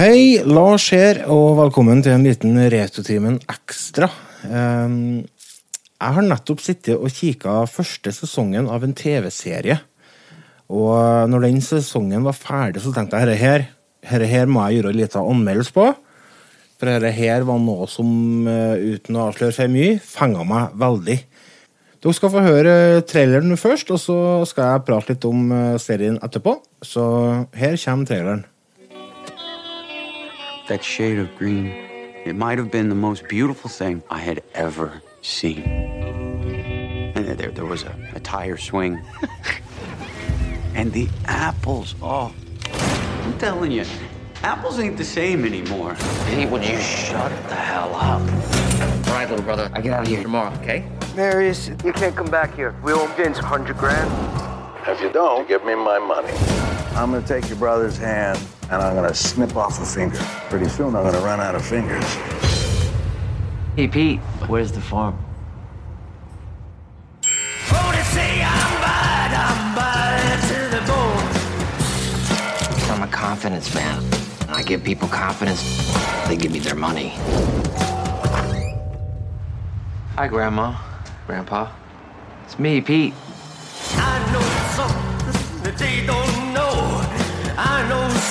Hei, Lars her, og velkommen til en liten Retrotimen ekstra. Um, jeg har nettopp sittet og kikka første sesongen av en TV-serie. Og når den sesongen var ferdig, så tenkte jeg her, her, her må jeg gjøre en liten anmeldelse på. For dette her var noe som, eh, uten å avsløre for mye, fenga meg veldig. Dere skal få høre traileren først, og så skal jeg prate litt om eh, serien etterpå. Så her kommer traileren. That shade of green, it might have been the most beautiful thing I had ever seen. And there, there was a, a tire swing. and the apples, oh, I'm telling you, apples ain't the same anymore. Pete, would you shut the hell up? All right, little brother, I get out of here tomorrow, okay? Marius, you can't come back here. We owe Vince 100 grand. If you don't, give me my money. I'm gonna take your brother's hand and I'm gonna snip off a finger. Pretty soon I'm gonna run out of fingers. Hey, Pete, where's the farm? I'm a confidence man. I give people confidence, they give me their money. Hi, Grandma, Grandpa. It's me, Pete.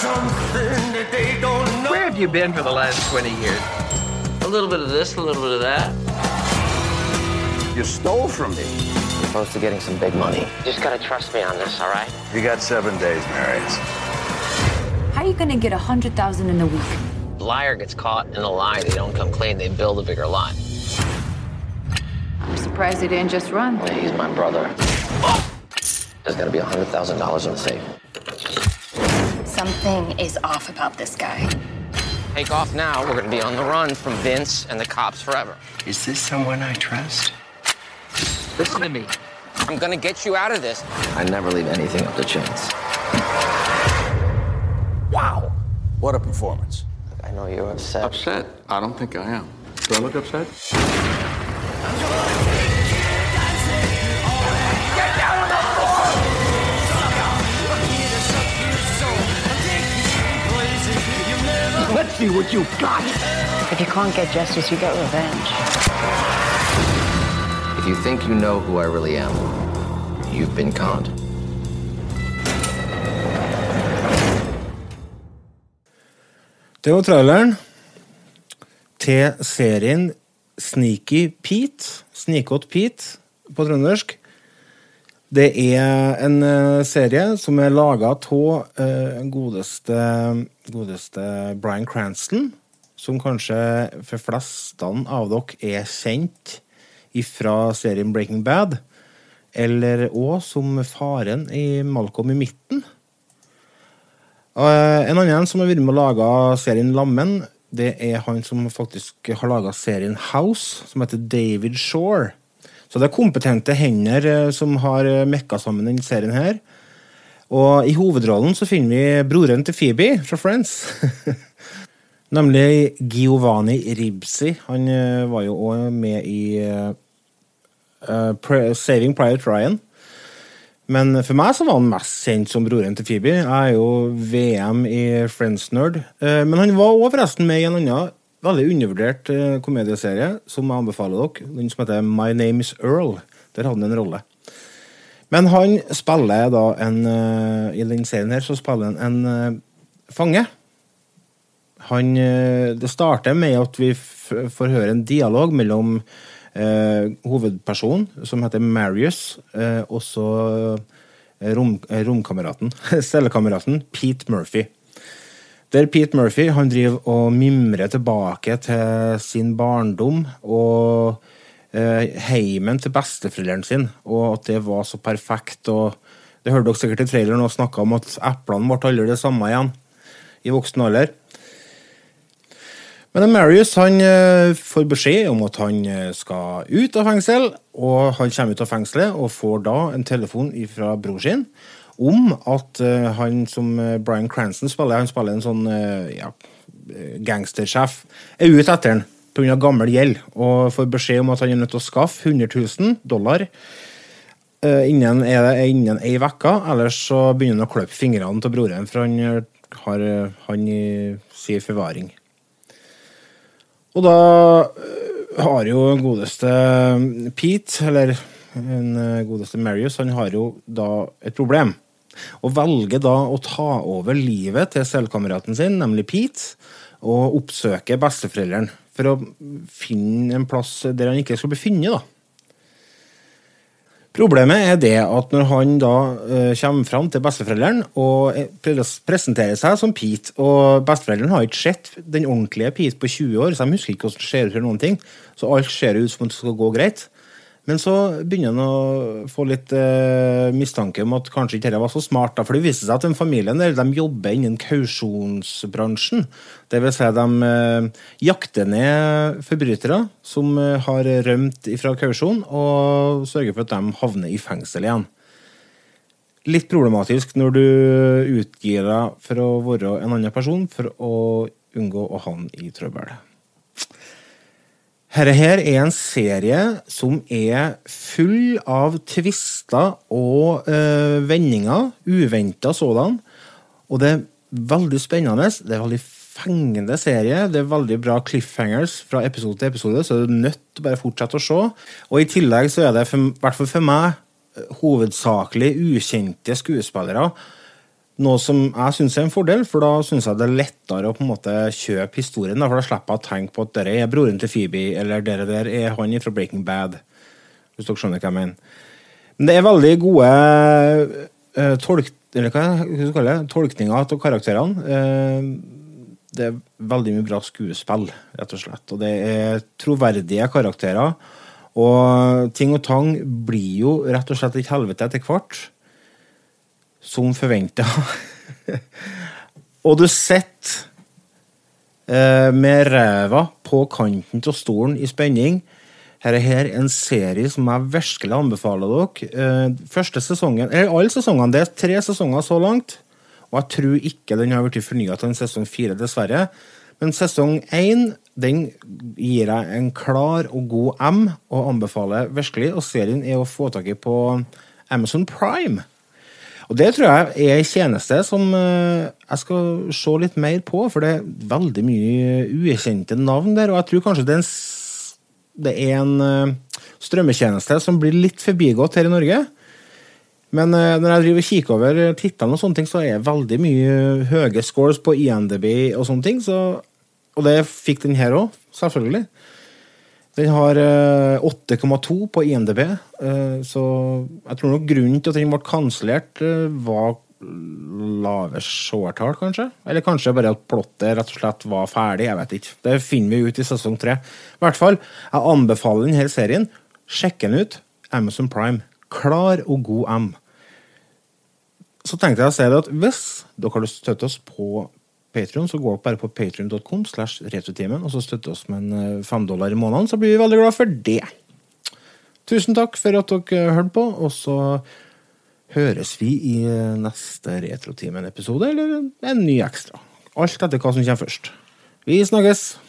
Where have you been for the last 20 years? A little bit of this, a little bit of that. You stole from me. You're close to getting some big money. You just gotta trust me on this, all right? You got seven days, Marius. How are you gonna get a hundred thousand in a week? Liar gets caught in a lie, they don't come clean, they build a bigger lie. I'm surprised they didn't just run. Well, he's my brother. There's gotta be a hundred thousand dollars in the safe. Something is off about this guy. Take off now, we're gonna be on the run from Vince and the cops forever. Is this someone I trust? Listen to me. I'm gonna get you out of this. I never leave anything up to chance. Wow. What a performance. I know you're upset. Upset? I don't think I am. Do I look upset? See what you've got. If you can't get justice, you get revenge. If you think you know who I really am, you've been conned. Det var traileren til serien Sneaky Pete. Snikåt Pete på trøndersk. Det er en eh, serie som er laga av uh, godeste, godeste Brian Cranston, som kanskje for flestene av dere er kjent fra serien Breaking Bad, eller òg som faren i Malcolm i midten. Uh, en annen som har vært med å lage serien Lammen, det er han som faktisk har laga serien House, som heter David Shore. Så det er kompetente hender eh, som har eh, mekka sammen denne serien her. Og i hovedrollen så finner vi broren til Phoebe fra Friends. Nemlig Giovanni Ribsi. Han eh, var jo òg med i uh, Saving Private Ryan. Men for meg så var han mest kjent som broren til Phoebe. Jeg er jo VM i Friends-nerd. Men han var òg forresten med i en annen veldig undervurdert uh, komedieserie som jeg anbefaler dere. Den som heter My Name Is Earl. Der hadde han en rolle. Men han spiller da en uh, I den serien her så spiller han en uh, fange. Han Det starter med at vi får høre en dialog mellom hovedpersonen, som heter Marius, og så rom, romkameraten, cellekameraten Pete Murphy. Der Pete Murphy han driver og mimrer tilbake til sin barndom og eh, heimen til besteforeldrene sine, og at det var så perfekt. og Det hørte dere sikkert i traileren og snakka om at eplene ble aldri det samme igjen i voksen alder. Men Marius han eh, får beskjed om at han eh, skal ut av fengsel, og han kommer ut av fengselet og får da en telefon fra bror sin om at uh, han som Brian Bryan Cranston spiller, han spiller en sånn uh, ja, gangstersjef, er ute etter han pga. gammel gjeld og får beskjed om at han er nødt til å skaffe 100 000 dollar innen, innen ei uke, ellers så begynner han å kløpe fingrene til broren, for han har eh, han i sin forvaring. Og da eh, har jo godeste Pete, eller den eh, godeste Marius, han har jo da et problem. Og velger da å ta over livet til selvkameraten sin, nemlig Pete, og oppsøke besteforeldrene for å finne en plass der han ikke skal bli funnet. Problemet er det at når han da uh, kommer fram til besteforeldrene og eh, presenterer seg som Pete, og besteforeldrene har ikke sett den ordentlige Pete på 20 år, så de husker ikke hvordan det ser ut, eller noen ting, så alt ser ut som om det skal gå greit. Men så begynner han å få litt eh, mistanke om at kanskje ikke dette var så smart. Da, for det viser seg at den familien der, de jobber innen kausjonsbransjen. Det vil si de eh, jakter ned forbrytere som eh, har rømt fra kausjon, og sørger for at de havner i fengsel igjen. Litt problematisk når du utgir deg for å være en annen person for å unngå å havne i trøbbel. Dette her er en serie som er full av tvister og øh, vendinger. Uventa sådan. Og det er veldig spennende. Det er veldig fengende serie. Det er veldig bra cliffhangers fra episode til episode, så du er nødt til å bare fortsette å se. Og i tillegg så er det, i hvert fall for meg, eh, hovedsakelig ukjente skuespillere. Noe som jeg syns er en fordel, for da syns jeg det er lettere å på en måte kjøpe historien. For da slipper jeg å tenke på at dere er broren til Phoebe, eller dere der er han fra Breaking Bad. Hvis dere skjønner hva jeg mener. Men det er veldig gode uh, tolk, det, tolkninger av karakterene. Uh, det er veldig mye bra skuespill, rett og slett. Og det er troverdige karakterer. Og ting og tang blir jo rett og slett et helvete etter hvert som forventa. og du sitter eh, med ræva på kanten av stolen i spenning. Her er en serie som jeg virkelig anbefaler dere. Eh, første sesongen, eller Alle sesongene. Det er tre sesonger så langt. Og jeg tror ikke den har blitt fornya til en sesong fire, dessverre. Men sesong én den gir jeg en klar og god M, og anbefaler virkelig. Og serien er å få tak i på Amazon Prime. Og det tror jeg er en tjeneste som eh, jeg skal se litt mer på, for det er veldig mye ukjente navn der, og jeg tror kanskje det er en, det er en eh, strømmetjeneste som blir litt forbigått her i Norge. Men eh, når jeg driver kikker over titlene, og sånne ting, så er det veldig mye høye scores på INDB og sånne ting. Så, og det fikk den her òg, selvfølgelig. Den har eh, 8,2 på IMDb, eh, så jeg tror nok grunnen til at den ble kansellert, eh, var lave seertall, kanskje? Eller kanskje bare at plottet rett og slett var ferdig, jeg vet ikke. Det finner vi ut i sesong tre. I hvert fall, jeg anbefaler denne serien. Sjekk den ut. Amazon Prime. Klar og god M. Så tenkte jeg å si det at hvis dere har lyst til å støtte oss på Patreon, så går dere bare på patrion.com slash retrotimen, og så støtter oss med en eh, fem dollar i måneden, så blir vi veldig glad for det. Tusen takk for at dere hørte på, og så høres vi i eh, neste Retrotimen-episode, eller en ny ekstra. Alt etter hva som kommer først. Vi snakkes!